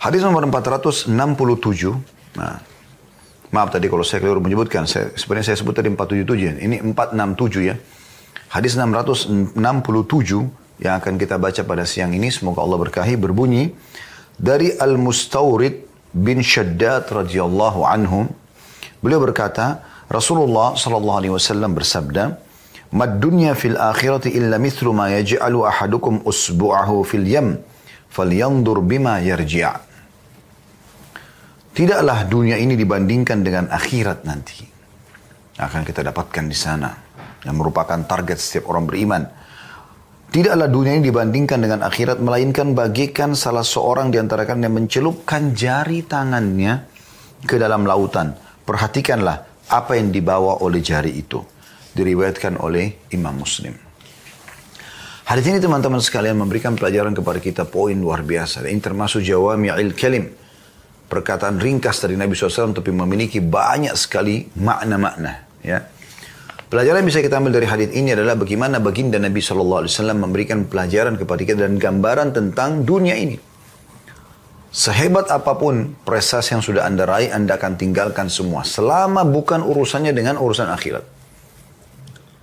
Hadis nomor 467. Nah, maaf tadi kalau saya keliru menyebutkan. Saya, sebenarnya saya sebut tadi 477 ya. Ini 467 ya. Hadis 667 yang akan kita baca pada siang ini. Semoga Allah berkahi berbunyi. Dari Al-Mustawrid bin Shaddad radhiyallahu anhu. Beliau berkata, Rasulullah sallallahu alaihi wasallam bersabda, "Mad dunya fil akhirati illa mithlu ma yaj'alu ahadukum usbu'ahu fil yam, falyanzur bima yarji'." Tidaklah dunia ini dibandingkan dengan akhirat nanti. Akan kita dapatkan di sana. Yang merupakan target setiap orang beriman. Tidaklah dunia ini dibandingkan dengan akhirat, melainkan bagikan salah seorang di antara kalian yang mencelupkan jari tangannya ke dalam lautan. Perhatikanlah apa yang dibawa oleh jari itu. Diriwayatkan oleh Imam Muslim. Hadis ini teman-teman sekalian memberikan pelajaran kepada kita poin luar biasa. Ini termasuk jawami'il kalim perkataan ringkas dari Nabi SAW tapi memiliki banyak sekali makna-makna. Ya. Pelajaran yang bisa kita ambil dari hadis ini adalah bagaimana baginda Nabi SAW memberikan pelajaran kepada kita dan gambaran tentang dunia ini. Sehebat apa pun prestasi yang sudah anda raih, anda akan tinggalkan semua. Selama bukan urusannya dengan urusan akhirat.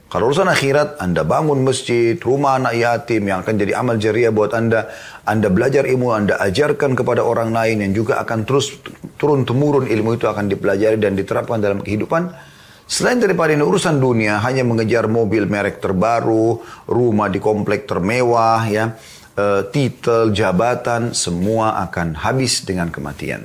Kalau urusan akhirat, Anda bangun masjid, rumah anak yatim yang akan jadi amal jariah buat Anda. Anda belajar ilmu, Anda ajarkan kepada orang lain yang juga akan terus turun-temurun ilmu itu akan dipelajari dan diterapkan dalam kehidupan. Selain daripada ini urusan dunia, hanya mengejar mobil merek terbaru, rumah di komplek termewah, ya, e, titel, jabatan, semua akan habis dengan kematian.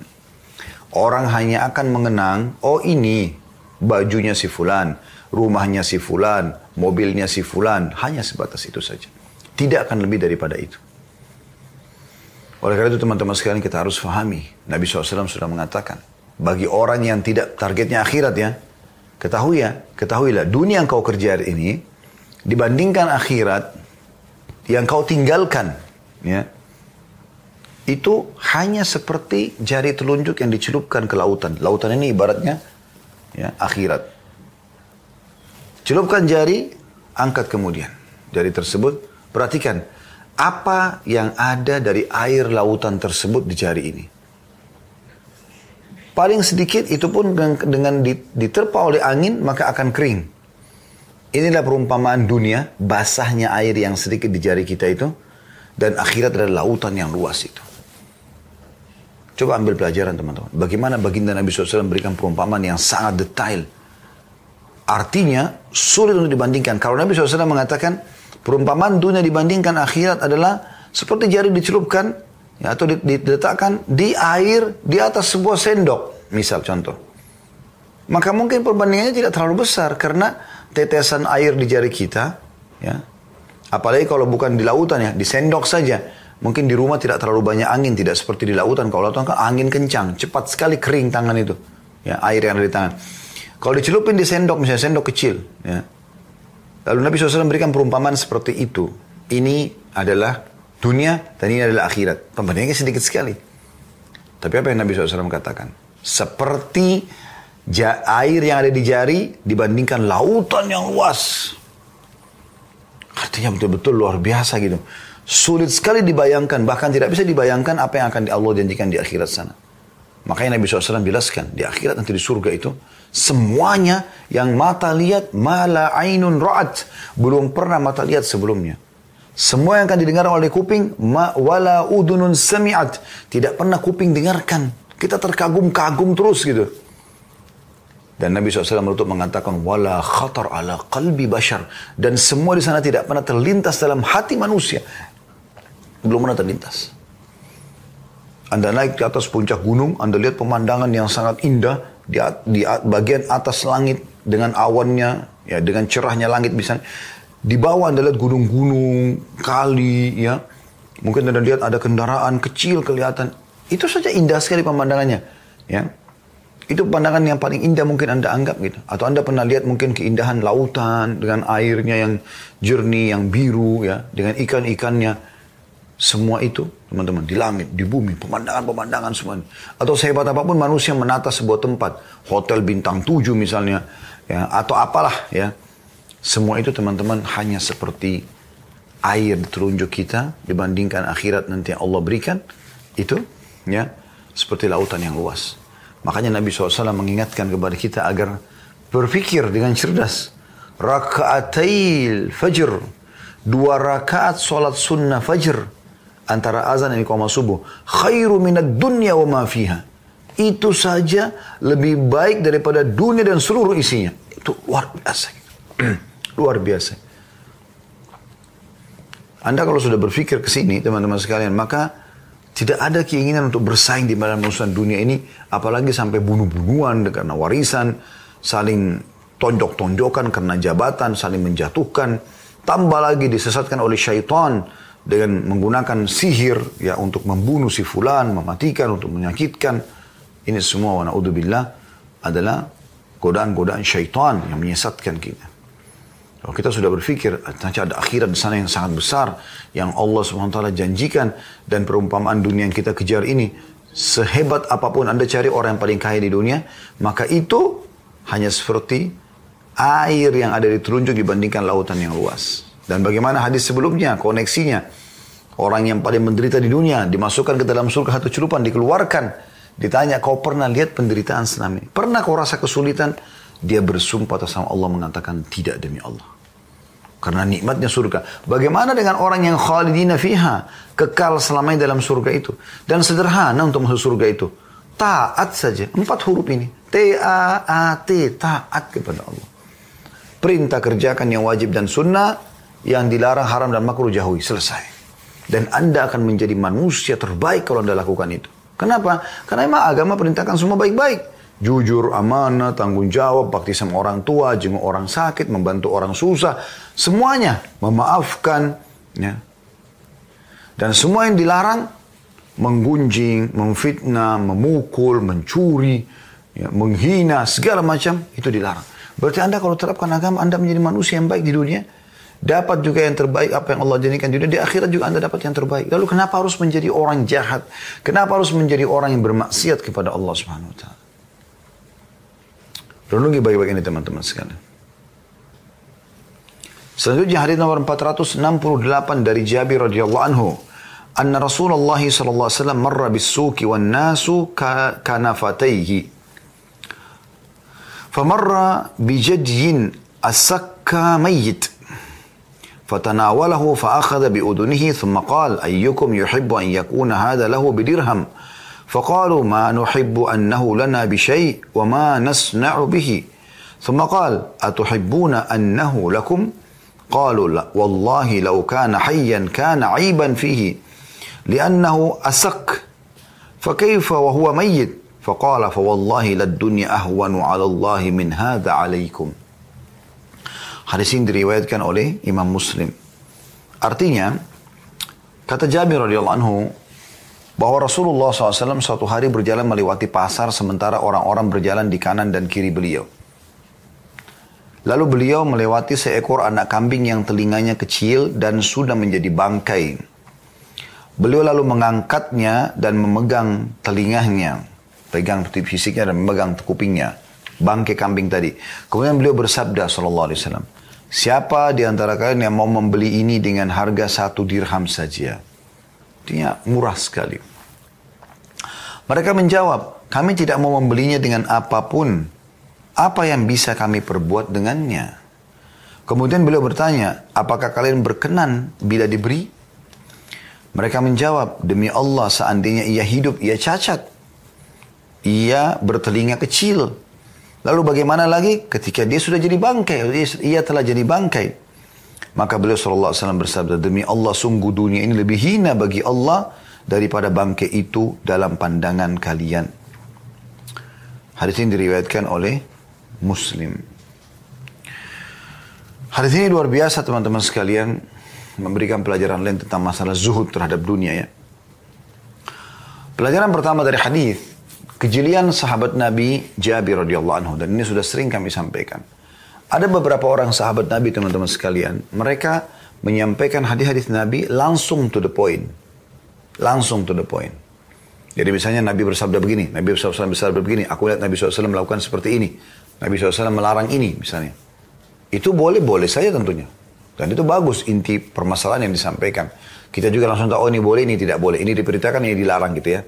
Orang hanya akan mengenang, oh ini bajunya si fulan, rumahnya si fulan, mobilnya si fulan, hanya sebatas itu saja. Tidak akan lebih daripada itu. Oleh karena itu teman-teman sekalian kita harus fahami. Nabi SAW sudah mengatakan, bagi orang yang tidak targetnya akhirat ya, ketahui ya, ketahuilah dunia yang kau kerja ini, dibandingkan akhirat yang kau tinggalkan, ya, itu hanya seperti jari telunjuk yang dicelupkan ke lautan. Lautan ini ibaratnya ya, akhirat. Celupkan jari, angkat kemudian. Jari tersebut, perhatikan apa yang ada dari air lautan tersebut di jari ini. Paling sedikit itu pun dengan, diterpa oleh angin maka akan kering. Inilah perumpamaan dunia, basahnya air yang sedikit di jari kita itu. Dan akhirat adalah lautan yang luas itu. Coba ambil pelajaran teman-teman. Bagaimana baginda Nabi SAW memberikan perumpamaan yang sangat detail Artinya sulit untuk dibandingkan. Kalau Nabi SAW mengatakan perumpamaan dunia dibandingkan akhirat adalah seperti jari dicelupkan ya, atau diletakkan di air di atas sebuah sendok. Misal contoh. Maka mungkin perbandingannya tidak terlalu besar karena tetesan air di jari kita ya apalagi kalau bukan di lautan ya di sendok saja mungkin di rumah tidak terlalu banyak angin tidak seperti di lautan kalau lautan kan angin kencang cepat sekali kering tangan itu ya air yang ada di tangan kalau dicelupin di sendok, misalnya sendok kecil, ya. Lalu Nabi SAW memberikan perumpamaan seperti itu. Ini adalah dunia dan ini adalah akhirat. Perbandingannya sedikit sekali. Tapi apa yang Nabi SAW katakan? Seperti air yang ada di jari dibandingkan lautan yang luas. Artinya betul-betul luar biasa gitu. Sulit sekali dibayangkan, bahkan tidak bisa dibayangkan apa yang akan Allah janjikan di akhirat sana. Makanya Nabi SAW jelaskan, di akhirat nanti di surga itu, Semuanya yang mata lihat mala ainun ra'at. Belum pernah mata lihat sebelumnya. Semua yang akan didengar oleh kuping ma wala udunun sami'at. Tidak pernah kuping dengarkan. Kita terkagum-kagum terus gitu. Dan Nabi SAW menutup mengatakan wala khatar ala qalbi bashar dan semua di sana tidak pernah terlintas dalam hati manusia. Belum pernah terlintas. Anda naik ke atas puncak gunung, Anda lihat pemandangan yang sangat indah, di, di bagian atas langit dengan awannya, ya dengan cerahnya langit misalnya. Di bawah Anda lihat gunung-gunung, kali, ya. Mungkin Anda lihat ada kendaraan kecil kelihatan. Itu saja indah sekali pemandangannya, ya. Itu pemandangan yang paling indah mungkin Anda anggap gitu. Atau Anda pernah lihat mungkin keindahan lautan dengan airnya yang jernih, yang biru, ya, dengan ikan-ikannya semua itu, teman-teman, di langit, di bumi, pemandangan-pemandangan semua. Atau sehebat apa pun manusia menata sebuah tempat, hotel bintang tujuh misalnya, ya, atau apalah ya. Semua itu teman-teman hanya seperti air di telunjuk kita dibandingkan akhirat nanti yang Allah berikan. Itu ya seperti lautan yang luas. Makanya Nabi SAW mengingatkan kepada kita agar berpikir dengan cerdas. Raka'atil fajr. Dua rakaat solat sunnah fajr. Antara azan dan iqamah subuh. Khairu minat dunya wa ma fiha. Itu saja lebih baik daripada dunia dan seluruh isinya. Itu luar biasa. luar biasa. Anda kalau sudah berpikir ke sini, teman-teman sekalian, maka tidak ada keinginan untuk bersaing di dalam urusan dunia ini, apalagi sampai bunuh-bunuhan karena warisan, saling tonjok-tonjokan karena jabatan, saling menjatuhkan, tambah lagi disesatkan oleh syaitan dengan menggunakan sihir ya untuk membunuh si fulan, mematikan, untuk menyakitkan. Ini semua wa adalah godaan-godaan syaitan yang menyesatkan kita. Kalau kita sudah berpikir, nanti ada akhirat di sana yang sangat besar, yang Allah SWT janjikan, dan perumpamaan dunia yang kita kejar ini, sehebat apa pun Anda cari orang yang paling kaya di dunia, maka itu hanya seperti air yang ada di telunjuk dibandingkan lautan yang luas. Dan bagaimana hadis sebelumnya, koneksinya. Orang yang paling menderita di dunia, dimasukkan ke dalam surga satu celupan, dikeluarkan. Ditanya, kau pernah lihat penderitaan senam? Pernah kau rasa kesulitan? Dia bersumpah atas Allah mengatakan, tidak demi Allah. Karena nikmatnya surga. Bagaimana dengan orang yang khalidina fiha? Kekal selamanya dalam surga itu. Dan sederhana untuk masuk surga itu. Taat saja. Empat huruf ini. T-A-A-T. Taat kepada Allah. Perintah kerjakan yang wajib dan sunnah. Yang dilarang haram dan makruh jauhi. Selesai. Dan Anda akan menjadi manusia terbaik kalau Anda lakukan itu. Kenapa? Karena memang agama perintahkan semua baik-baik jujur, amanah, tanggung jawab, bakti sama orang tua, jenguk orang sakit, membantu orang susah, semuanya memaafkan, ya. Dan semua yang dilarang menggunjing, memfitnah, memukul, mencuri, ya, menghina, segala macam itu dilarang. Berarti Anda kalau terapkan agama, Anda menjadi manusia yang baik di dunia, dapat juga yang terbaik apa yang Allah jadikan di dunia, di akhirat juga Anda dapat yang terbaik. Lalu kenapa harus menjadi orang jahat? Kenapa harus menjadi orang yang bermaksiat kepada Allah Subhanahu wa taala? Renungi baik-baik ini teman-teman sekalian. Selanjutnya hadis nomor 468 dari Jabir radhiyallahu anhu. Anna Rasulullah sallallahu alaihi wasallam marra bis-suqi wan nasu kanafatayhi. Famarra bijadyin asakka mayyit. فتناوله فأخذ بأذنه ثم قال أيكم يحب أن يكون هذا له بدرهم؟ فقالوا ما نحب أنه لنا بشيء وما نصنع به. ثم قال أتحبون أنه لكم؟ قالوا لا والله لو كان حيا كان عيبا فيه لأنه أسق فكيف وهو ميت؟ فقال فوالله للدنيا أهون على الله من هذا عليكم. Hadis ini diriwayatkan oleh Imam Muslim. Artinya, kata Jabir radhiyallahu anhu, bahwa Rasulullah SAW suatu hari berjalan melewati pasar sementara orang-orang berjalan di kanan dan kiri beliau. Lalu beliau melewati seekor anak kambing yang telinganya kecil dan sudah menjadi bangkai. Beliau lalu mengangkatnya dan memegang telinganya, pegang fisiknya dan memegang kupingnya, bangkai kambing tadi. Kemudian beliau bersabda Sallallahu Alaihi Wasallam, siapa di antara kalian yang mau membeli ini dengan harga satu dirham saja? Artinya murah sekali. Mereka menjawab, kami tidak mau membelinya dengan apa pun. Apa yang bisa kami perbuat dengannya? Kemudian beliau bertanya, apakah kalian berkenan bila diberi? Mereka menjawab, demi Allah seandainya ia hidup, ia cacat. Ia bertelinga kecil. Lalu bagaimana lagi ketika dia sudah jadi bangkai, ia telah jadi bangkai. Maka beliau SAW bersabda, demi Allah sungguh dunia ini lebih hina bagi Allah daripada bangkai itu dalam pandangan kalian. Hadis ini diriwayatkan oleh Muslim. Hadis ini luar biasa teman-teman sekalian memberikan pelajaran lain tentang masalah zuhud terhadap dunia ya. Pelajaran pertama dari hadis kejelian sahabat Nabi Jabir radhiyallahu anhu dan ini sudah sering kami sampaikan. Ada beberapa orang sahabat Nabi teman-teman sekalian, mereka menyampaikan hadis-hadis Nabi langsung to the point. Langsung to the point. Jadi misalnya Nabi bersabda begini, Nabi SAW bersabda begini, aku lihat Nabi SAW melakukan seperti ini. Nabi SAW melarang ini misalnya. Itu boleh-boleh saja tentunya. Dan itu bagus inti permasalahan yang disampaikan. Kita juga langsung tahu, oh ini boleh, ini tidak boleh. Ini diperintahkan, ini dilarang gitu ya.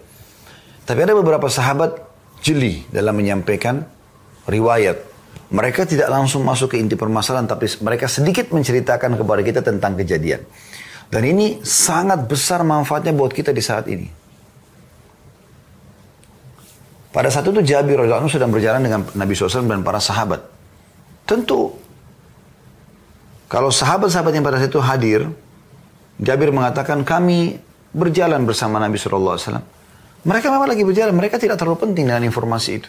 Tapi ada beberapa sahabat jeli dalam menyampaikan riwayat. Mereka tidak langsung masuk ke inti permasalahan, tapi mereka sedikit menceritakan kepada kita tentang kejadian. Dan ini sangat besar manfaatnya buat kita di saat ini. Pada saat itu Jabir radhiyallahu sedang berjalan dengan Nabi SAW dan para sahabat. Tentu kalau sahabat-sahabat yang pada saat itu hadir, Jabir mengatakan kami berjalan bersama Nabi SAW. Mereka memang lagi berjalan, mereka tidak terlalu penting dengan informasi itu.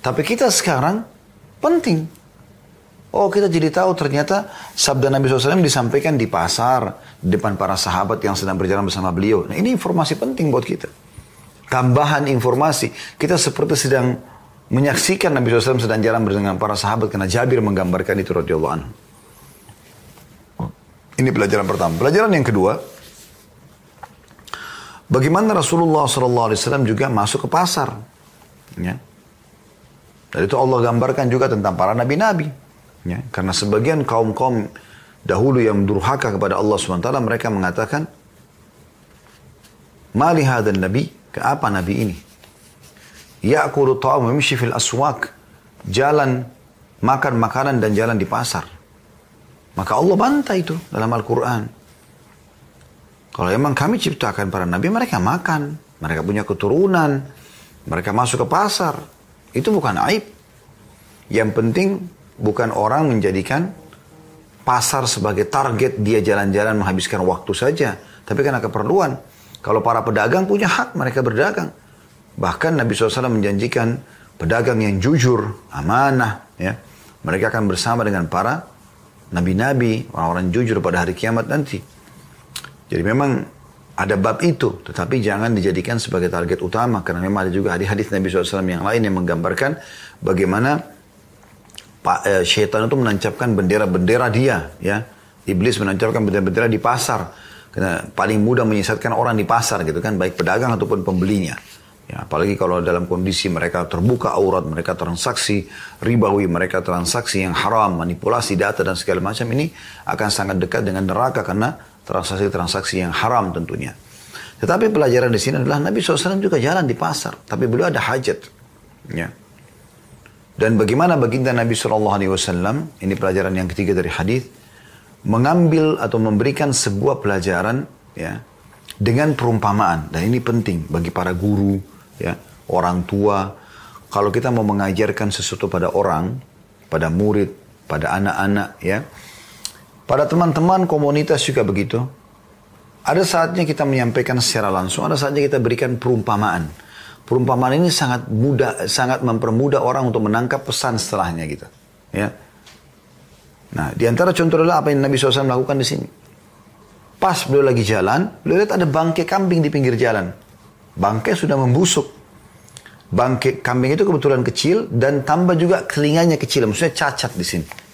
Tapi kita sekarang penting. Oh kita jadi tahu ternyata sabda Nabi SAW disampaikan di pasar, di depan para sahabat yang sedang berjalan bersama beliau. Nah ini informasi penting buat kita. Tambahan informasi, kita seperti sedang menyaksikan Nabi SAW sedang jalan bersama para sahabat karena Jabir menggambarkan itu radhiyallahu anhu. Ini pelajaran pertama. Pelajaran yang kedua, bagaimana Rasulullah SAW juga masuk ke pasar. Ya. Dan itu Allah gambarkan juga tentang para nabi-nabi. Ya. Karena sebagian kaum-kaum dahulu yang durhaka kepada Allah SWT, mereka mengatakan, Mali dan nabi, ke apa nabi ini? Ya'kulu ta'am mimshi fil aswak. Jalan, makan makanan dan jalan di pasar. Maka Allah bantah itu dalam Al-Quran. Kalau memang kami ciptakan para nabi, mereka makan. Mereka punya keturunan. Mereka masuk ke pasar. Itu bukan aib. Yang penting bukan orang menjadikan pasar sebagai target dia jalan-jalan menghabiskan waktu saja. Tapi karena keperluan. Kalau para pedagang punya hak mereka berdagang. Bahkan Nabi SAW menjanjikan pedagang yang jujur, amanah. ya Mereka akan bersama dengan para nabi-nabi, orang-orang jujur pada hari kiamat nanti. Jadi memang ada bab itu, tetapi jangan dijadikan sebagai target utama karena memang ada juga hadis-hadis Nabi SAW yang lain yang menggambarkan bagaimana eh, syaitan itu menancapkan bendera-bendera dia, ya. Iblis menancapkan bendera-bendera di pasar. Karena paling mudah menyesatkan orang di pasar gitu kan, baik pedagang ataupun pembelinya. Ya, apalagi kalau dalam kondisi mereka terbuka aurat, mereka transaksi ribawi, mereka transaksi yang haram, manipulasi data dan segala macam ini akan sangat dekat dengan neraka karena transaksi-transaksi yang haram tentunya. Tetapi pelajaran di sini adalah Nabi SAW juga jalan di pasar, tapi beliau ada hajat. Ya. Dan bagaimana baginda Nabi SAW, ini pelajaran yang ketiga dari hadis, mengambil atau memberikan sebuah pelajaran ya dengan perumpamaan dan ini penting bagi para guru, ya, orang tua. Kalau kita mau mengajarkan sesuatu pada orang, pada murid, pada anak-anak, ya, pada teman-teman komunitas juga begitu. Ada saatnya kita menyampaikan secara langsung, ada saatnya kita berikan perumpamaan. Perumpamaan ini sangat mudah, sangat mempermudah orang untuk menangkap pesan setelahnya gitu. Ya. Nah, di antara contoh adalah apa yang Nabi SAW lakukan di sini. Pas beliau lagi jalan, beliau lihat ada bangkai kambing di pinggir jalan. Bangkai sudah membusuk. Bangkai kambing itu kebetulan kecil dan tambah juga telinganya kecil. Maksudnya cacat di sini.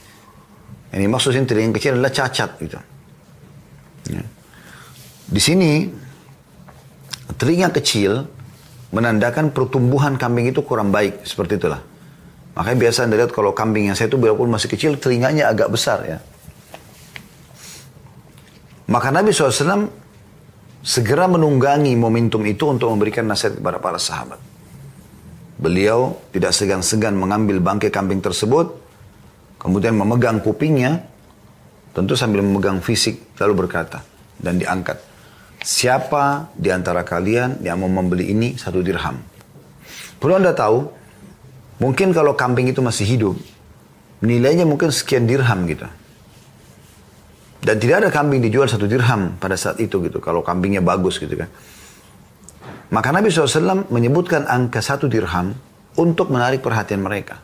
Ini maksudnya telinga kecil adalah cacat gitu. Ya. Di sini telinga kecil menandakan pertumbuhan kambing itu kurang baik seperti itulah. Makanya biasa anda lihat kalau kambing yang saya itu walaupun masih kecil telinganya agak besar ya. Maka Nabi SAW segera menunggangi momentum itu untuk memberikan nasihat kepada para sahabat. Beliau tidak segan-segan mengambil bangkai kambing tersebut, kemudian memegang kupingnya, tentu sambil memegang fisik, lalu berkata, dan diangkat. Siapa di antara kalian yang mau membeli ini satu dirham? Perlu anda tahu, mungkin kalau kambing itu masih hidup, nilainya mungkin sekian dirham gitu. Dan tidak ada kambing dijual satu dirham pada saat itu gitu. Kalau kambingnya bagus gitu kan. Maka Nabi SAW menyebutkan angka satu dirham untuk menarik perhatian mereka.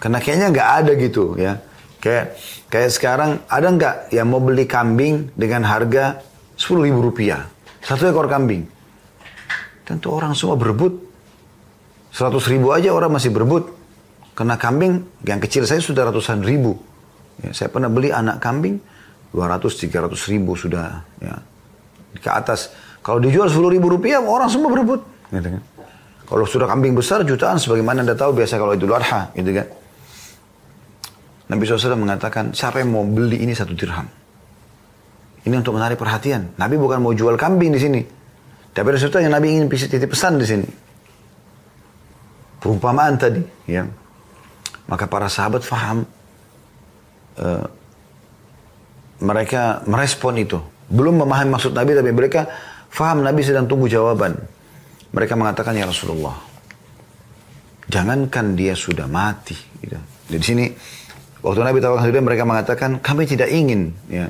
Karena kayaknya nggak ada gitu ya. Kayak kayak sekarang ada nggak yang mau beli kambing dengan harga sepuluh ribu rupiah satu ekor kambing? Tentu orang semua berebut. Seratus ribu aja orang masih berebut. Karena kambing yang kecil saya sudah ratusan ribu. Ya, saya pernah beli anak kambing 200-300 ribu sudah ya ke atas. Kalau dijual 10 ribu rupiah orang semua berebut. Gitu kan. Kalau sudah kambing besar jutaan sebagaimana anda tahu biasa kalau Idul Adha gitu kan. Nabi SAW mengatakan siapa yang mau beli ini satu dirham. Ini untuk menarik perhatian. Nabi bukan mau jual kambing di sini. Tapi ada sesuatu yang Nabi ingin titip pesan di sini. Perumpamaan tadi, ya. Maka para sahabat faham. Uh, mereka merespon itu. Belum memahami maksud Nabi, tapi mereka faham Nabi sedang tunggu jawaban. Mereka mengatakan, Ya Rasulullah, jangankan dia sudah mati. Gitu. Di sini, waktu Nabi tawarkan mereka mengatakan, kami tidak ingin ya,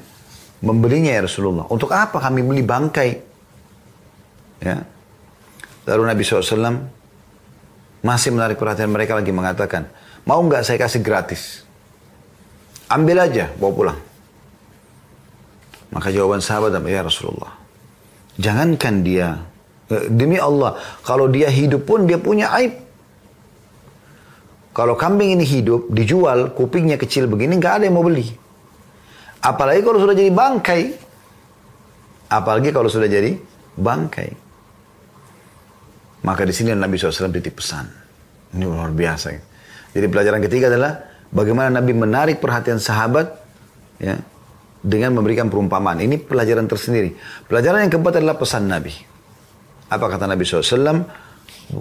membelinya ya Rasulullah. Untuk apa kami beli bangkai? Ya. Lalu Nabi SAW masih menarik perhatian mereka lagi mengatakan, mau nggak saya kasih gratis? Ambil aja, bawa pulang. Maka jawaban sahabat ya Rasulullah. Jangankan dia, eh, demi Allah, kalau dia hidup pun dia punya aib. Kalau kambing ini hidup, dijual, kupingnya kecil begini, nggak ada yang mau beli. Apalagi kalau sudah jadi bangkai. Apalagi kalau sudah jadi bangkai. Maka di sini Nabi SAW titip pesan. Ini luar biasa. Jadi pelajaran ketiga adalah bagaimana Nabi menarik perhatian sahabat ya, dengan memberikan perumpamaan. Ini pelajaran tersendiri. Pelajaran yang keempat adalah pesan Nabi. Apa kata Nabi SAW?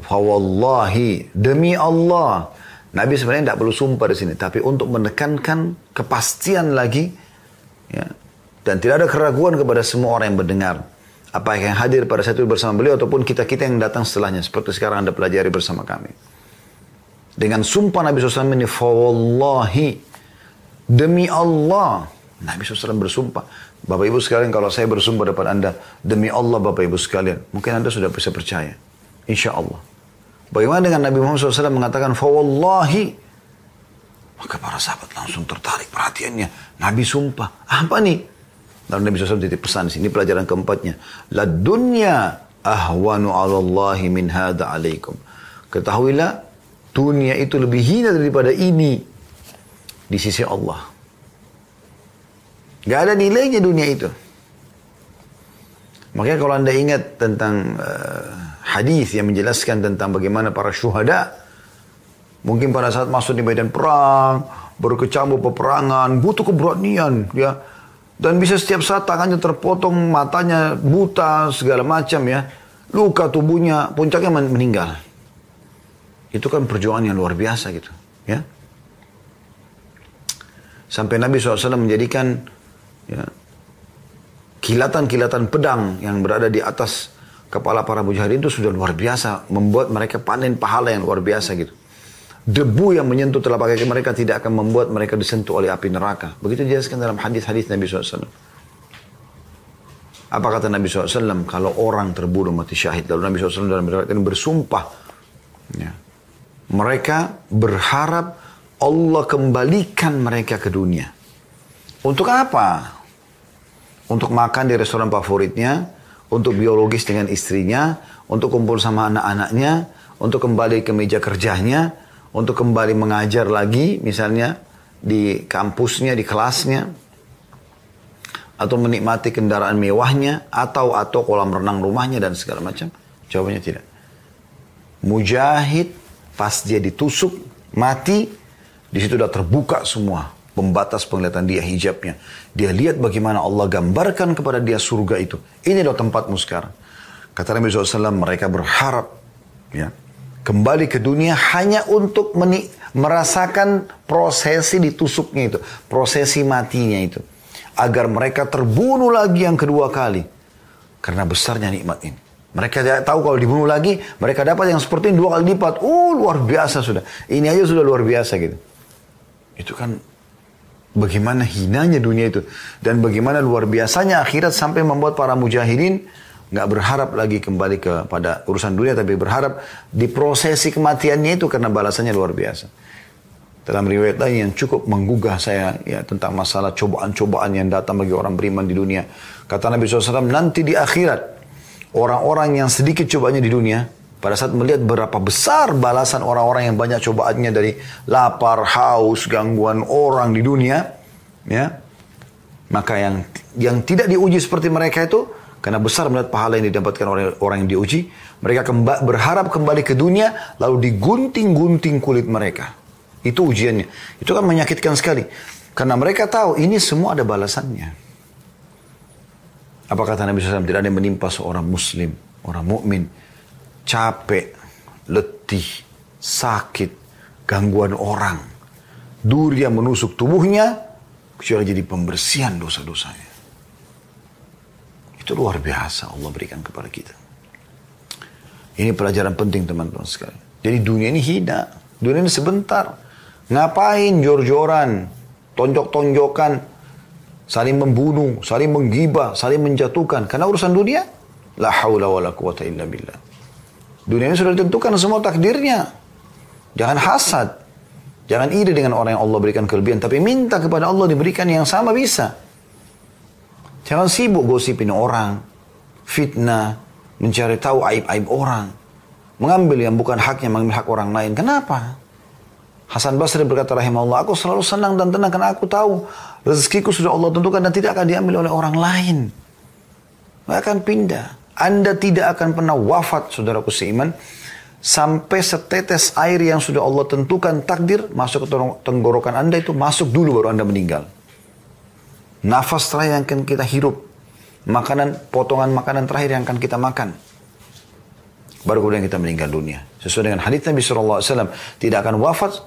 Fawallahi, demi Allah. Nabi sebenarnya tidak perlu sumpah di sini. Tapi untuk menekankan kepastian lagi. Ya, dan tidak ada keraguan kepada semua orang yang mendengar. Apa yang hadir pada saat itu bersama beliau ataupun kita-kita yang datang setelahnya. Seperti sekarang Anda pelajari bersama kami. Dengan sumpah Nabi SAW ini, Fawallahi, demi Allah, Nabi SAW bersumpah. Bapak Ibu sekalian kalau saya bersumpah depan Anda. Demi Allah Bapak Ibu sekalian. Mungkin Anda sudah bisa percaya. Insya Allah. Bagaimana dengan Nabi Muhammad SAW mengatakan. Fawallahi. Maka para sahabat langsung tertarik perhatiannya. Nabi sumpah. Apa nih? Lalu Nabi SAW titip pesan di sini. pelajaran keempatnya. La dunya ahwanu alallahi min hada alaikum. Ketahuilah. Dunia itu lebih hina daripada ini. Di sisi Allah. Gak ada nilainya dunia itu. Makanya kalau anda ingat tentang uh, hadis yang menjelaskan tentang bagaimana para syuhada, mungkin pada saat masuk di medan perang, berkecamuk peperangan, butuh keberanian, ya, dan bisa setiap saat tangannya terpotong, matanya buta, segala macam ya, luka tubuhnya, puncaknya meninggal. Itu kan perjuangan yang luar biasa gitu, ya. Sampai Nabi SAW menjadikan ya, kilatan-kilatan pedang yang berada di atas kepala para mujahidin itu sudah luar biasa. Membuat mereka panen pahala yang luar biasa gitu. Debu yang menyentuh telapak kaki mereka tidak akan membuat mereka disentuh oleh api neraka. Begitu dijelaskan dalam hadis-hadis Nabi SAW. Apa kata Nabi SAW? Kalau orang terbunuh mati syahid. Lalu Nabi SAW dalam ini bersumpah. Ya. Mereka berharap Allah kembalikan mereka ke dunia. Untuk apa? untuk makan di restoran favoritnya, untuk biologis dengan istrinya, untuk kumpul sama anak-anaknya, untuk kembali ke meja kerjanya, untuk kembali mengajar lagi misalnya di kampusnya, di kelasnya, atau menikmati kendaraan mewahnya, atau atau kolam renang rumahnya dan segala macam? Jawabannya tidak. Mujahid pas dia ditusuk mati, di situ sudah terbuka semua pembatas penglihatan dia hijabnya. Dia lihat bagaimana Allah gambarkan kepada dia surga itu. Ini adalah tempatmu sekarang. Kata Nabi SAW, mereka berharap ya kembali ke dunia hanya untuk merasakan prosesi ditusuknya itu. Prosesi matinya itu. Agar mereka terbunuh lagi yang kedua kali. Karena besarnya nikmat ini. Mereka tidak tahu kalau dibunuh lagi, mereka dapat yang seperti ini dua kali lipat. Oh, luar biasa sudah. Ini aja sudah luar biasa gitu. Itu kan Bagaimana hinanya dunia itu. Dan bagaimana luar biasanya akhirat sampai membuat para mujahidin nggak berharap lagi kembali kepada urusan dunia tapi berharap di prosesi kematiannya itu karena balasannya luar biasa. Dalam riwayat lain yang cukup menggugah saya ya tentang masalah cobaan-cobaan yang datang bagi orang beriman di dunia. Kata Nabi SAW, nanti di akhirat orang-orang yang sedikit cobaannya di dunia pada saat melihat berapa besar balasan orang-orang yang banyak cobaannya dari lapar, haus, gangguan orang di dunia, ya, maka yang yang tidak diuji seperti mereka itu, karena besar melihat pahala yang didapatkan oleh orang yang diuji, mereka kemba, berharap kembali ke dunia, lalu digunting-gunting kulit mereka. Itu ujiannya. Itu kan menyakitkan sekali. Karena mereka tahu ini semua ada balasannya. Apa kata Nabi SAW? Tidak ada yang menimpa seorang muslim orang mukmin capek, letih, sakit, gangguan orang, duri yang menusuk tubuhnya, kecuali jadi pembersihan dosa-dosanya. Itu luar biasa Allah berikan kepada kita. Ini pelajaran penting teman-teman sekalian. Jadi dunia ini hina. Dunia ini sebentar. Ngapain jor-joran, tonjok-tonjokan, saling membunuh, saling menggibah, saling menjatuhkan. Karena urusan dunia, la haula wa la quwata illa billah. Dunia ini sudah ditentukan semua takdirnya. Jangan hasad. Jangan iri dengan orang yang Allah berikan kelebihan. Tapi minta kepada Allah diberikan yang sama bisa. Jangan sibuk gosipin orang. Fitnah. Mencari tahu aib-aib orang. Mengambil yang bukan haknya, mengambil hak orang lain. Kenapa? Hasan Basri berkata rahimahullah, aku selalu senang dan tenang karena aku tahu rezekiku sudah Allah tentukan dan tidak akan diambil oleh orang lain. Tidak akan pindah. Anda tidak akan pernah wafat, saudaraku seiman, sampai setetes air yang sudah Allah tentukan takdir masuk ke tenggorokan Anda itu masuk dulu baru Anda meninggal. Nafas terakhir yang akan kita hirup, makanan potongan makanan terakhir yang akan kita makan. Baru kemudian kita meninggal dunia. Sesuai dengan hadits Nabi SAW, tidak akan wafat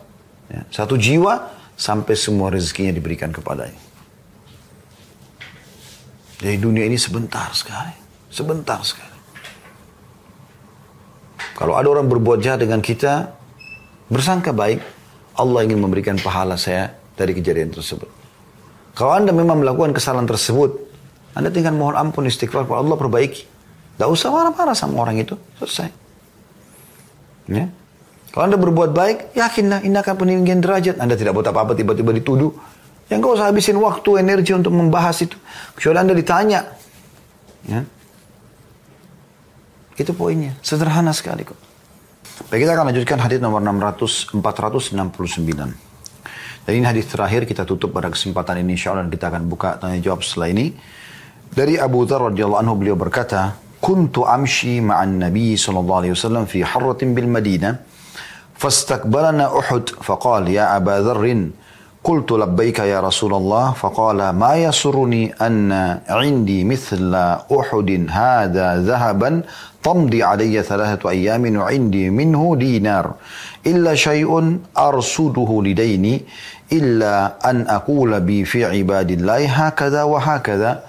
ya, satu jiwa sampai semua rezekinya diberikan kepadanya. Jadi dunia ini sebentar sekali, sebentar sekali. Kalau ada orang berbuat jahat dengan kita, bersangka baik, Allah ingin memberikan pahala saya dari kejadian tersebut. Kalau Anda memang melakukan kesalahan tersebut, Anda tinggal mohon ampun istighfar kepada Allah perbaiki. Tidak usah marah-marah sama orang itu, selesai. Ya. Kalau Anda berbuat baik, yakinlah ini akan peninggian derajat. Anda tidak buat apa-apa tiba-tiba dituduh. Yang kau usah habisin waktu, energi untuk membahas itu. Kecuali Anda ditanya. Ya. Itu poinnya. Sederhana sekali kok. Baik, kita akan lanjutkan hadis nomor 600, 469. Dan ini hadis terakhir kita tutup pada kesempatan ini insya Allah dan kita akan buka tanya jawab setelah ini. Dari Abu Dhar radhiyallahu anhu beliau berkata, "Kuntu amshi ma'an Nabi sallallahu alaihi wasallam fi harratin bil Madinah, fastaqbalana Uhud, faqal ya Abu Dharr, قلت لبيك يا رسول الله فقال ما يسرني أن عندي مثل أحد هذا ذهبا؟ تمضي علي ثلاثة أيام وعندي منه دينار. إلا شيء أرصده لديني إلا أن أقول بي في عباد الله هكذا وهكذا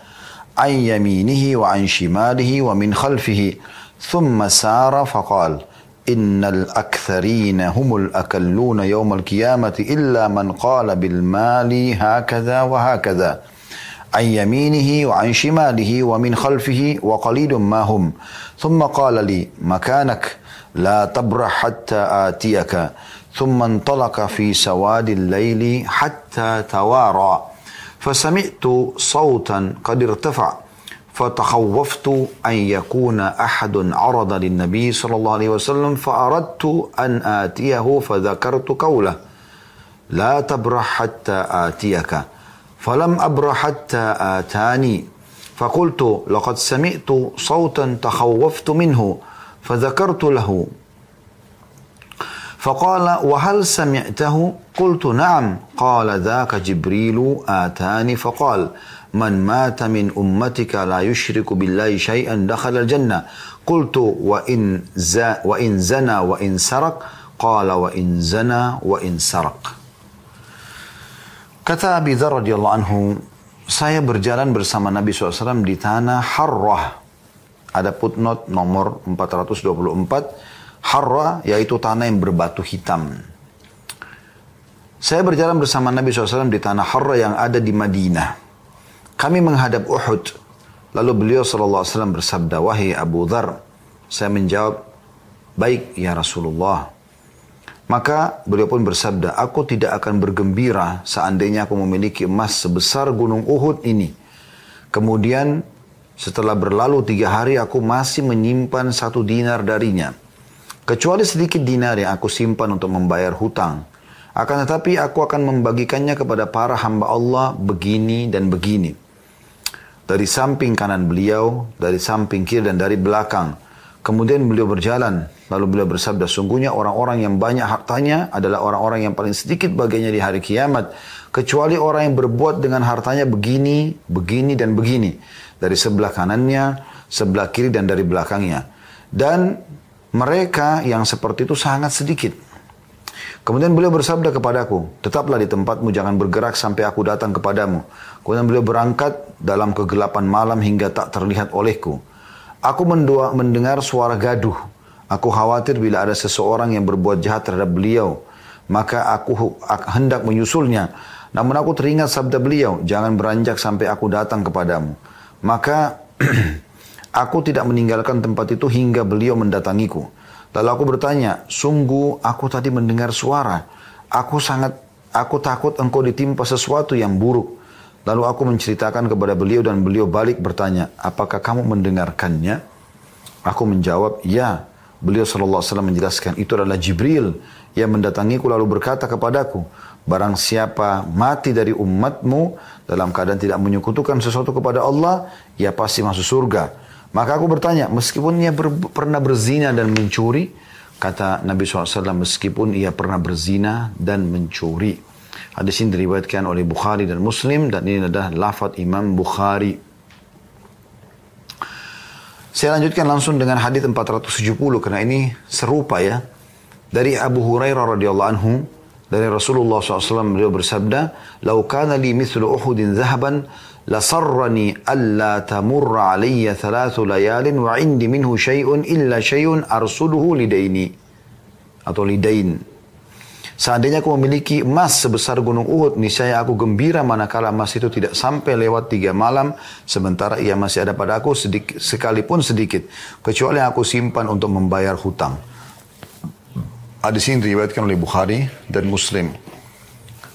عن يمينه وعن شماله ومن خلفه. ثم سار فقال إن الأكثرين هم الأكلون يوم القيامة إلا من قال بالمال هكذا وهكذا. عن يمينه وعن شماله ومن خلفه وقليل ما هم. ثم قال لي مكانك لا تبرح حتى آتيك. ثم انطلق في سواد الليل حتى توارى. فسمعت صوتا قد ارتفع. فتخوفت أن يكون أحد عرض للنبي صلى الله عليه وسلم فأردت أن آتيه فذكرت قوله لا تبرح حتى آتيك. فلم أبر حتى آتاني. فقلت لقد سمعت صوتا تخوفت منه فذكرت له. Faqala wa hal sami'tahu? Qultu na'am. Qala dhaka Jibrilu atani faqal man mata min ummatika la yushriku billahi syai'an dakhala al-jannah. Qultu wa in za wa in zana wa in sarak? Qala wa in zana wa in sarak. Kata Abi Dhar radhiyallahu anhu, saya berjalan bersama Nabi SAW di tanah Harrah. Ada footnote nomor 424 Harrah yaitu tanah yang berbatu hitam. Saya berjalan bersama Nabi SAW di tanah Harrah yang ada di Madinah. Kami menghadap Uhud. Lalu beliau SAW bersabda, Wahai Abu Dhar, saya menjawab, Baik ya Rasulullah. Maka beliau pun bersabda, aku tidak akan bergembira seandainya aku memiliki emas sebesar gunung Uhud ini. Kemudian setelah berlalu tiga hari aku masih menyimpan satu dinar darinya. Kecuali sedikit dinar yang aku simpan untuk membayar hutang. Akan tetapi aku akan membagikannya kepada para hamba Allah begini dan begini. Dari samping kanan beliau, dari samping kiri dan dari belakang. Kemudian beliau berjalan, lalu beliau bersabda, sungguhnya orang-orang yang banyak hartanya adalah orang-orang yang paling sedikit bagiannya di hari kiamat. Kecuali orang yang berbuat dengan hartanya begini, begini, dan begini. Dari sebelah kanannya, sebelah kiri dan dari belakangnya. Dan mereka yang seperti itu sangat sedikit. Kemudian beliau bersabda kepadaku, tetaplah di tempatmu, jangan bergerak sampai aku datang kepadamu. Kemudian beliau berangkat dalam kegelapan malam hingga tak terlihat olehku. Aku mendua, mendengar suara gaduh. Aku khawatir bila ada seseorang yang berbuat jahat terhadap beliau. Maka aku hendak menyusulnya. Namun aku teringat sabda beliau, jangan beranjak sampai aku datang kepadamu. Maka aku tidak meninggalkan tempat itu hingga beliau mendatangiku. Lalu aku bertanya, sungguh aku tadi mendengar suara. Aku sangat, aku takut engkau ditimpa sesuatu yang buruk. Lalu aku menceritakan kepada beliau dan beliau balik bertanya, apakah kamu mendengarkannya? Aku menjawab, ya. Beliau SAW menjelaskan, itu adalah Jibril yang mendatangiku lalu berkata kepadaku, barang siapa mati dari umatmu dalam keadaan tidak menyekutukan sesuatu kepada Allah, ia pasti masuk surga. Maka aku bertanya, meskipun ia ber, pernah berzina dan mencuri, kata Nabi SAW, meskipun ia pernah berzina dan mencuri. Hadis ini diriwayatkan oleh Bukhari dan Muslim dan ini adalah lafaz Imam Bukhari. Saya lanjutkan langsung dengan hadis 470 karena ini serupa ya. Dari Abu Hurairah radhiyallahu anhu dari Rasulullah SAW beliau bersabda, "Lau kana li mithlu Uhudin zahaban alla tamurra alayya thalathu layalin wa indi minhu syai'un illa syai'un arsuduhu lidaini." Atau lidain. Seandainya aku memiliki emas sebesar gunung Uhud, niscaya aku gembira manakala emas itu tidak sampai lewat tiga malam, sementara ia masih ada pada aku sedikit, sekalipun sedikit, kecuali yang aku simpan untuk membayar hutang. Hadis ini diriwayatkan oleh Bukhari dan Muslim.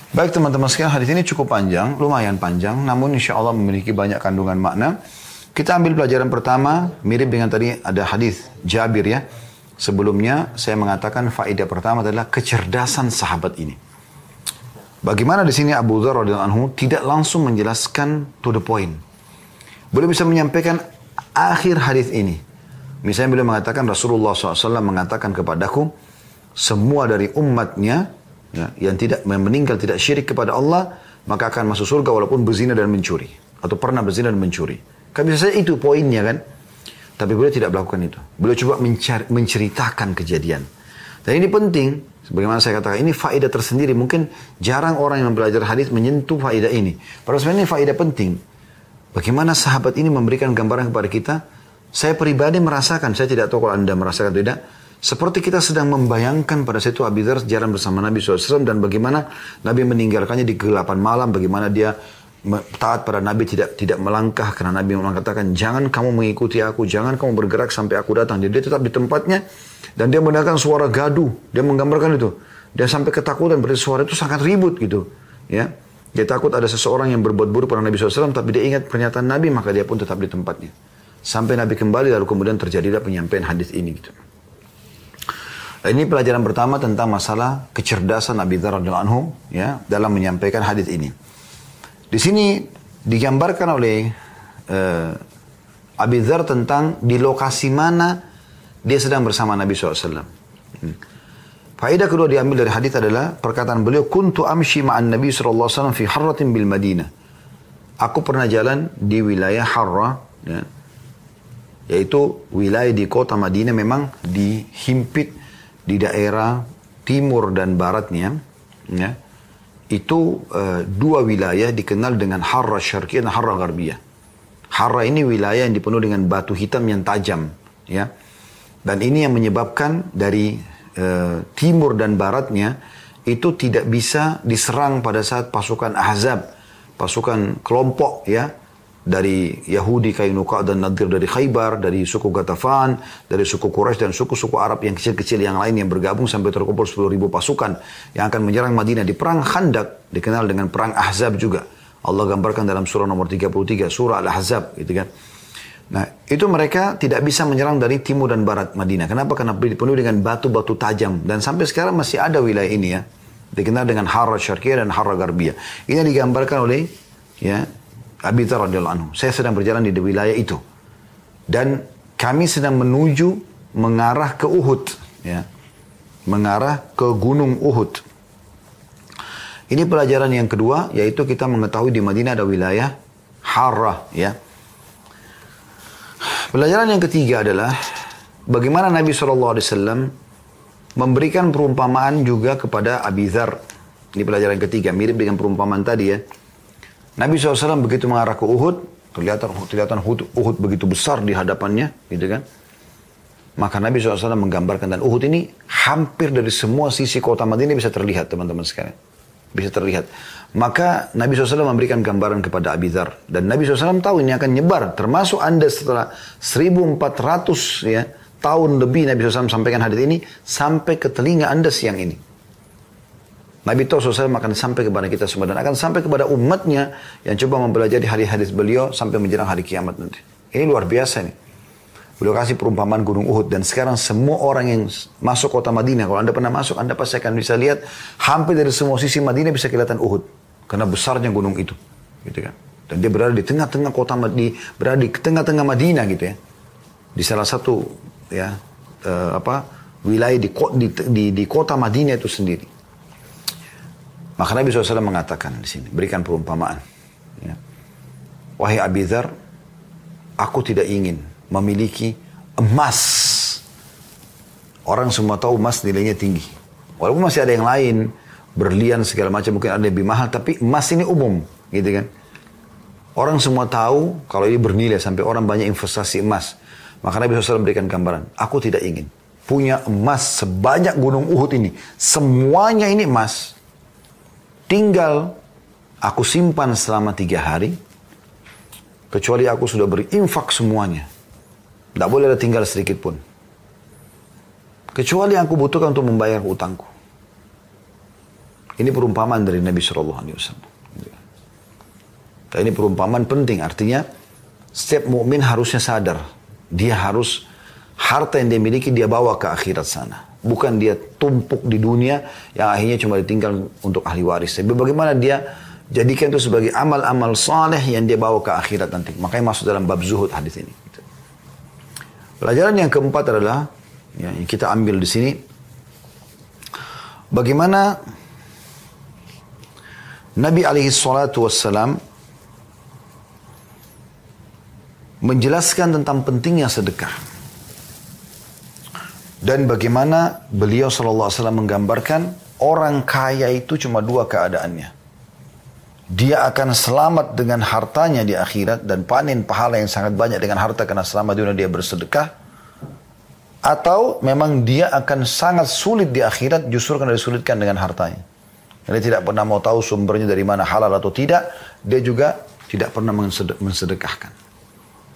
Baik teman-teman sekalian, hadis ini cukup panjang, lumayan panjang, namun insya Allah memiliki banyak kandungan makna. Kita ambil pelajaran pertama, mirip dengan tadi ada hadis Jabir ya. Sebelumnya saya mengatakan faedah pertama adalah kecerdasan sahabat ini. Bagaimana di sini Abu Dhar radhiyallahu anhu tidak langsung menjelaskan to the point. Beliau bisa menyampaikan akhir hadis ini. Misalnya beliau mengatakan Rasulullah SAW mengatakan kepadaku, semua dari umatnya ya, yang tidak meninggal tidak syirik kepada Allah, maka akan masuk surga walaupun berzina dan mencuri. Atau pernah berzina dan mencuri. Kan bisa saja itu poinnya kan. Tapi beliau tidak melakukan itu. Beliau coba mencari, menceritakan kejadian. Dan ini penting, sebagaimana saya katakan, ini faedah tersendiri. Mungkin jarang orang yang belajar hadis menyentuh faedah ini. Padahal sebenarnya ini faedah penting. Bagaimana sahabat ini memberikan gambaran kepada kita? Saya pribadi merasakan, saya tidak tahu kalau Anda merasakan atau tidak, seperti kita sedang membayangkan pada situ Abi Dhar jalan bersama Nabi SAW dan bagaimana Nabi meninggalkannya di kegelapan malam, bagaimana dia taat pada Nabi tidak tidak melangkah karena Nabi mengatakan jangan kamu mengikuti aku, jangan kamu bergerak sampai aku datang. Jadi dia tetap di tempatnya dan dia mendengarkan suara gaduh. Dia menggambarkan itu. Dia sampai ketakutan berarti suara itu sangat ribut gitu. Ya. Dia takut ada seseorang yang berbuat buruk pada Nabi SAW tapi dia ingat pernyataan Nabi maka dia pun tetap di tempatnya. Sampai Nabi kembali lalu kemudian terjadilah penyampaian hadis ini gitu. Nah, ini pelajaran pertama tentang masalah kecerdasan Nabi Dhar anhu ya dalam menyampaikan hadis ini. Di sini digambarkan oleh uh, Abi Dhar tentang di lokasi mana dia sedang bersama Nabi SAW. Hmm. Faedah kedua diambil dari hadis adalah perkataan beliau, Kuntu amshi ma'an Nabi SAW fi harratin bil Madinah. Aku pernah jalan di wilayah Harra, ya, yaitu wilayah di kota Madinah memang dihimpit di daerah timur dan baratnya, ya, itu uh, dua wilayah dikenal dengan Harra Syarqiyah dan Harra Gharbiyah. Harra ini wilayah yang dipenuhi dengan batu hitam yang tajam, ya. Dan ini yang menyebabkan dari uh, timur dan baratnya itu tidak bisa diserang pada saat pasukan Ahzab, pasukan kelompok ya dari Yahudi Kainuka dan Nadir dari Khaybar, dari suku Gatafan, dari suku Quraisy dan suku-suku Arab yang kecil-kecil yang lain yang bergabung sampai terkumpul 10 ribu pasukan yang akan menyerang Madinah di perang Khandak dikenal dengan perang Ahzab juga. Allah gambarkan dalam surah nomor 33, surah Al-Ahzab gitu kan. Nah, itu mereka tidak bisa menyerang dari timur dan barat Madinah. Kenapa? Karena dipenuhi dengan batu-batu tajam dan sampai sekarang masih ada wilayah ini ya. Dikenal dengan Harra Syarqiyah dan Harra Garbiyah. Ini digambarkan oleh ya Abi Dhar radhiyallahu anhu. Saya sedang berjalan di wilayah itu. Dan kami sedang menuju mengarah ke Uhud. Ya. Mengarah ke Gunung Uhud. Ini pelajaran yang kedua, yaitu kita mengetahui di Madinah ada wilayah Harrah. Ya. Pelajaran yang ketiga adalah bagaimana Nabi SAW memberikan perumpamaan juga kepada Abi Dhar. Ini pelajaran ketiga, mirip dengan perumpamaan tadi ya. Nabi SAW begitu mengarah ke Uhud, kelihatan kelihatan Uhud, Uhud begitu besar di hadapannya, gitu kan. Maka Nabi SAW menggambarkan dan Uhud ini hampir dari semua sisi kota Madinah bisa terlihat teman-teman sekalian. Bisa terlihat. Maka Nabi SAW memberikan gambaran kepada Abi Dhar. Dan Nabi SAW tahu ini akan nyebar. Termasuk anda setelah 1400 ya, tahun lebih Nabi SAW sampaikan hadis ini. Sampai ke telinga anda siang ini. Nabi tahu SAW akan sampai kepada kita semua. Dan akan sampai kepada umatnya yang coba mempelajari hadis-hadis beliau sampai menjelang hari kiamat nanti. Ini luar biasa nih. Beliau kasih perumpamaan Gunung Uhud dan sekarang semua orang yang masuk kota Madinah, kalau anda pernah masuk, anda pasti akan bisa lihat hampir dari semua sisi Madinah bisa kelihatan Uhud karena besarnya gunung itu, gitu kan. Dan dia berada di tengah-tengah kota di berada di tengah-tengah Madinah gitu ya, di salah satu ya uh, apa wilayah di, di, di, di kota Madinah itu sendiri. Maka Nabi SAW mengatakan di sini, berikan perumpamaan. Ya. Wahai Abidhar, aku tidak ingin memiliki emas. Orang semua tahu emas nilainya tinggi. Walaupun masih ada yang lain, berlian segala macam mungkin ada lebih mahal, tapi emas ini umum, gitu kan. Orang semua tahu kalau ini bernilai sampai orang banyak investasi emas. Maka Nabi SAW berikan gambaran, aku tidak ingin punya emas sebanyak gunung Uhud ini. Semuanya ini emas. Tinggal aku simpan selama tiga hari, kecuali aku sudah berinfak semuanya. Tidak boleh ada tinggal sedikit pun. Kecuali aku butuhkan untuk membayar utangku. Ini perumpamaan dari Nabi Shallallahu Alaihi Wasallam. Ini perumpamaan penting. Artinya setiap mukmin harusnya sadar dia harus harta yang dia miliki dia bawa ke akhirat sana. Bukan dia tumpuk di dunia yang akhirnya cuma ditinggal untuk ahli waris. Tapi bagaimana dia jadikan itu sebagai amal-amal saleh yang dia bawa ke akhirat nanti. Makanya masuk dalam bab zuhud hadis ini. Pelajaran yang keempat adalah ya, yang kita ambil di sini bagaimana Nabi alaihi salatu wassalam menjelaskan tentang pentingnya sedekah. Dan bagaimana beliau wasallam menggambarkan orang kaya itu cuma dua keadaannya dia akan selamat dengan hartanya di akhirat dan panen pahala yang sangat banyak dengan harta karena selama dunia dia bersedekah atau memang dia akan sangat sulit di akhirat justru karena disulitkan dengan hartanya. Jadi tidak pernah mau tahu sumbernya dari mana halal atau tidak, dia juga tidak pernah mensedekahkan.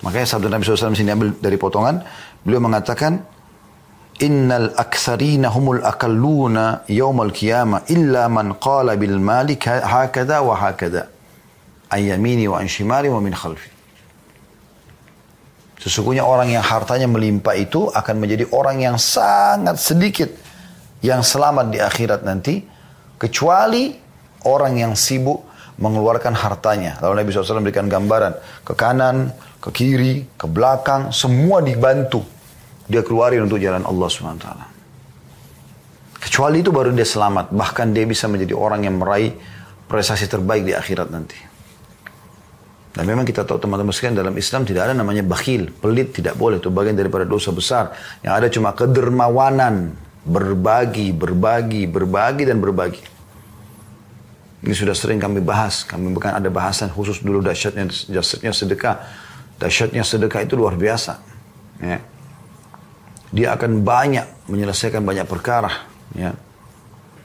Makanya sabda Nabi SAW sini ambil dari potongan, beliau mengatakan, Innal aksarina humul akalluna yawmal qiyamah illa man qala bil malik hakada wa hakada. Ayyamini wa anshimari wa min khalfi. Sesungguhnya orang yang hartanya melimpah itu akan menjadi orang yang sangat sedikit yang selamat di akhirat nanti. Kecuali orang yang sibuk mengeluarkan hartanya. Lalu Nabi SAW berikan gambaran. Ke kanan, ke kiri, ke belakang, semua dibantu dia keluarin untuk jalan Allah SWT. Kecuali itu baru dia selamat. Bahkan dia bisa menjadi orang yang meraih prestasi terbaik di akhirat nanti. Dan memang kita tahu teman-teman sekalian dalam Islam tidak ada namanya bakhil. Pelit tidak boleh. Itu bagian daripada dosa besar. Yang ada cuma kedermawanan. Berbagi, berbagi, berbagi dan berbagi. Ini sudah sering kami bahas. Kami bukan ada bahasan khusus dulu dahsyatnya, dahsyatnya sedekah. Dahsyatnya sedekah itu luar biasa. Ya dia akan banyak menyelesaikan banyak perkara ya.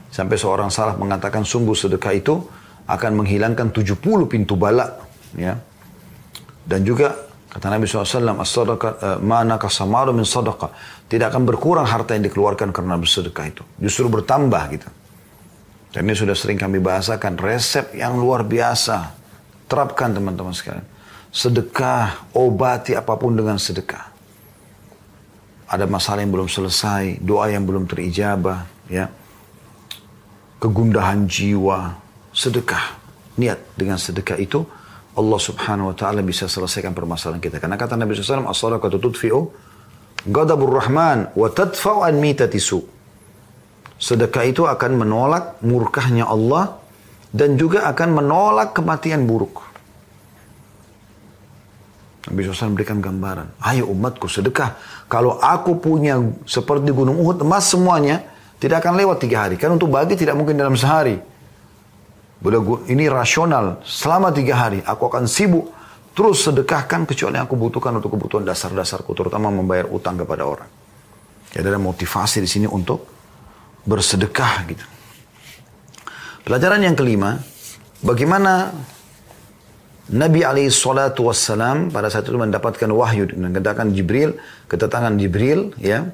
Sampai seorang salah mengatakan sungguh sedekah itu akan menghilangkan 70 pintu bala ya. Dan juga kata Nabi SAW as-sadaqah eh, mana kasamaru min sadaqah tidak akan berkurang harta yang dikeluarkan karena bersedekah itu. Justru bertambah gitu. Dan ini sudah sering kami bahasakan resep yang luar biasa. Terapkan teman-teman sekalian. Sedekah obati apa pun dengan sedekah ada masalah yang belum selesai, doa yang belum terijabah, ya. Kegundahan jiwa, sedekah. Niat dengan sedekah itu Allah Subhanahu wa taala bisa selesaikan permasalahan kita. Karena kata Nabi SAW, "As-sadaqatu tudfi'u ghadabur rahman wa tadfa'u an mitati su." Sedekah itu akan menolak murkahnya Allah dan juga akan menolak kematian buruk. Nabi SAW berikan gambaran. Ayo umatku sedekah. Kalau aku punya seperti gunung Uhud emas semuanya, tidak akan lewat tiga hari. Kan untuk bagi tidak mungkin dalam sehari. Ini rasional. Selama tiga hari aku akan sibuk terus sedekahkan kecuali aku butuhkan untuk kebutuhan dasar-dasarku, terutama membayar utang kepada orang. Ya, ada motivasi di sini untuk bersedekah gitu. Pelajaran yang kelima, bagaimana Nabi alaihi salatu wassalam pada saat itu mendapatkan wahyu dan kedatangan Jibril, kedatangan Jibril ya.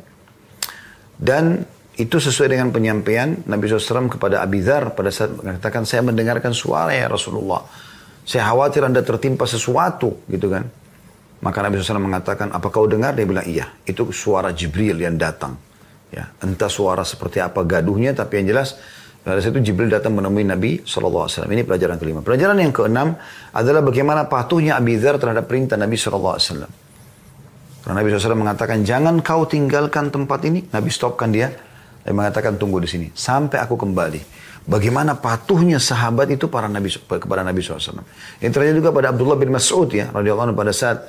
Dan itu sesuai dengan penyampaian Nabi SAW kepada Abi Dhar pada saat mengatakan saya mendengarkan suara ya Rasulullah. Saya khawatir anda tertimpa sesuatu gitu kan. Maka Nabi SAW mengatakan apa kau dengar? Dia bilang iya. Itu suara Jibril yang datang. Ya, entah suara seperti apa gaduhnya tapi yang jelas dari situ Jibril datang menemui Nabi SAW. Ini pelajaran kelima. Pelajaran yang keenam adalah bagaimana patuhnya Abi Dhar terhadap perintah Nabi SAW. Karena Nabi SAW mengatakan, jangan kau tinggalkan tempat ini. Nabi stopkan dia. Dan mengatakan, tunggu di sini. Sampai aku kembali. Bagaimana patuhnya sahabat itu para Nabi kepada Nabi SAW. Yang terjadi juga pada Abdullah bin Mas'ud ya. radhiyallahu anhu pada saat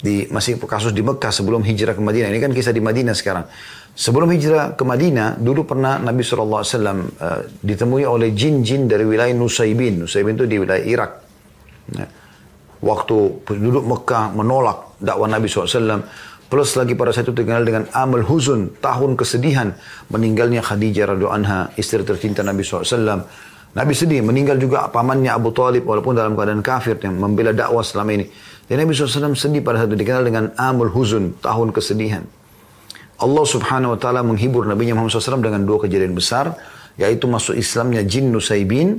di masih kasus di Mekah sebelum hijrah ke Madinah. Ini kan kisah di Madinah sekarang. Sebelum hijrah ke Madinah, dulu pernah Nabi SAW uh, ditemui oleh jin-jin dari wilayah Nusaybin. Nusaybin itu di wilayah Irak. Ya. Waktu penduduk Mekah menolak dakwah Nabi SAW. Plus lagi pada saat itu terkenal dengan Amal Huzun, tahun kesedihan meninggalnya Khadijah radhiyallahu anha, istri tercinta Nabi SAW. Nabi sedih, meninggal juga pamannya Abu Talib walaupun dalam keadaan kafir yang membela dakwah selama ini. Dan Nabi SAW sedih pada saat itu dikenal dengan Amul Huzun, tahun kesedihan. Allah subhanahu wa ta'ala menghibur Nabi Muhammad SAW dengan dua kejadian besar, yaitu masuk Islamnya jin Nusaybin,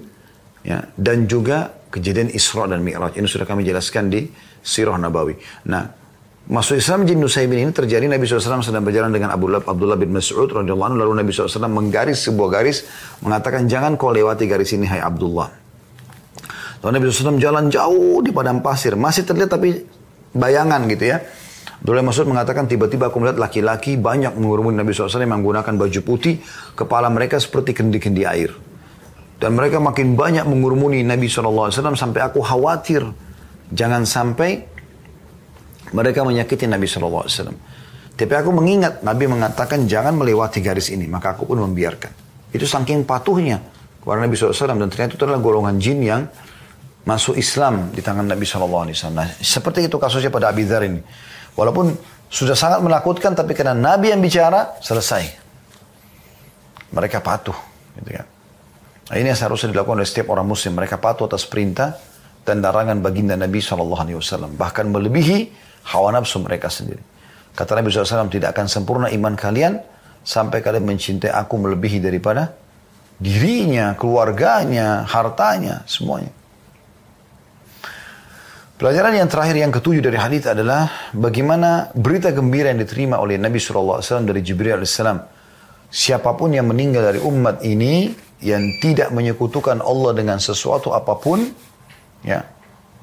ya, dan juga kejadian Isra dan Mi'raj. Ini sudah kami jelaskan di Sirah Nabawi. Nah, masuk Islam jin Nusaybin ini terjadi Nabi SAW sedang berjalan dengan Abdullah, Abdullah bin Mas'ud radhiyallahu lalu Nabi SAW menggaris sebuah garis mengatakan jangan kau lewati garis ini hai Abdullah. Lalu Nabi SAW jalan jauh di padang pasir masih terlihat tapi bayangan gitu ya. Abdullah Mas'ud mengatakan tiba-tiba aku melihat laki-laki banyak mengurumuni Nabi SAW yang menggunakan baju putih, kepala mereka seperti kendi-kendi air. Dan mereka makin banyak mengurumuni Nabi SAW sampai aku khawatir jangan sampai mereka menyakiti Nabi SAW. Tapi aku mengingat Nabi mengatakan jangan melewati garis ini, maka aku pun membiarkan. Itu saking patuhnya kepada Nabi SAW dan ternyata itu adalah golongan jin yang masuk Islam di tangan Nabi SAW. Nah, seperti itu kasusnya pada Abi Dhar ini. Walaupun sudah sangat menakutkan, tapi karena Nabi yang bicara, selesai. Mereka patuh. Gitu kan. Nah, ini yang seharusnya dilakukan oleh setiap orang muslim. Mereka patuh atas perintah dan larangan baginda Nabi SAW. Bahkan melebihi hawa nafsu mereka sendiri. Kata Nabi SAW, tidak akan sempurna iman kalian sampai kalian mencintai aku melebihi daripada dirinya, keluarganya, hartanya, semuanya. Pelajaran yang terakhir yang ketujuh dari hadis adalah bagaimana berita gembira yang diterima oleh Nabi SAW dari Jibril AS. Siapa pun yang meninggal dari umat ini yang tidak menyekutukan Allah dengan sesuatu apa pun, ya,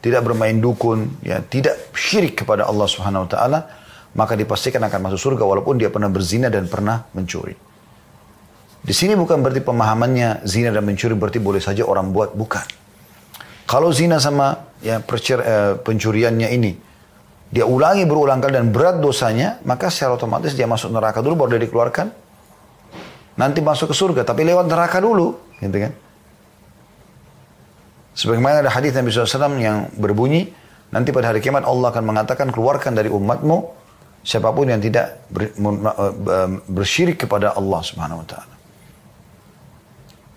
tidak bermain dukun, ya, tidak syirik kepada Allah Subhanahu Wa Taala, maka dipastikan akan masuk surga walaupun dia pernah berzina dan pernah mencuri. Di sini bukan berarti pemahamannya zina dan mencuri berarti boleh saja orang buat, bukan. Kalau zina sama ya percer, uh, pencuriannya ini dia ulangi berulang kali dan berat dosanya, maka secara otomatis dia masuk neraka dulu baru dia dikeluarkan. Nanti masuk ke surga, tapi lewat neraka dulu, gitu kan? Sebagaimana ada hadis Nabi SAW yang berbunyi, nanti pada hari kiamat Allah akan mengatakan keluarkan dari umatmu siapa pun yang tidak ber, eh, bersyirik kepada Allah Subhanahu Wa Taala.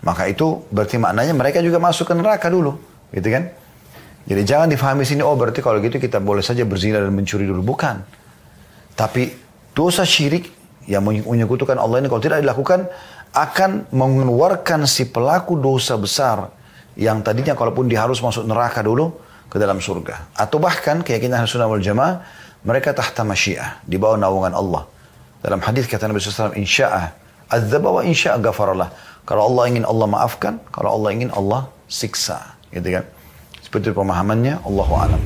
Maka itu berarti maknanya mereka juga masuk ke neraka dulu. Gitu kan? Jadi jangan difahami sini, oh berarti kalau gitu kita boleh saja berzina dan mencuri dulu. Bukan. Tapi dosa syirik yang menyekutukan Allah ini kalau tidak dilakukan akan mengeluarkan si pelaku dosa besar yang tadinya kalaupun dia harus masuk neraka dulu ke dalam surga. Atau bahkan keyakinan sunnah wal jamaah mereka tahta masyiah di bawah naungan Allah. Dalam hadis kata Nabi SAW, insya'ah adzaba wa insya'a gafarallah. Kalau Allah ingin Allah maafkan, kalau Allah ingin Allah siksa. Gitu kan? Seperti pemahamannya, Allahu a'lam.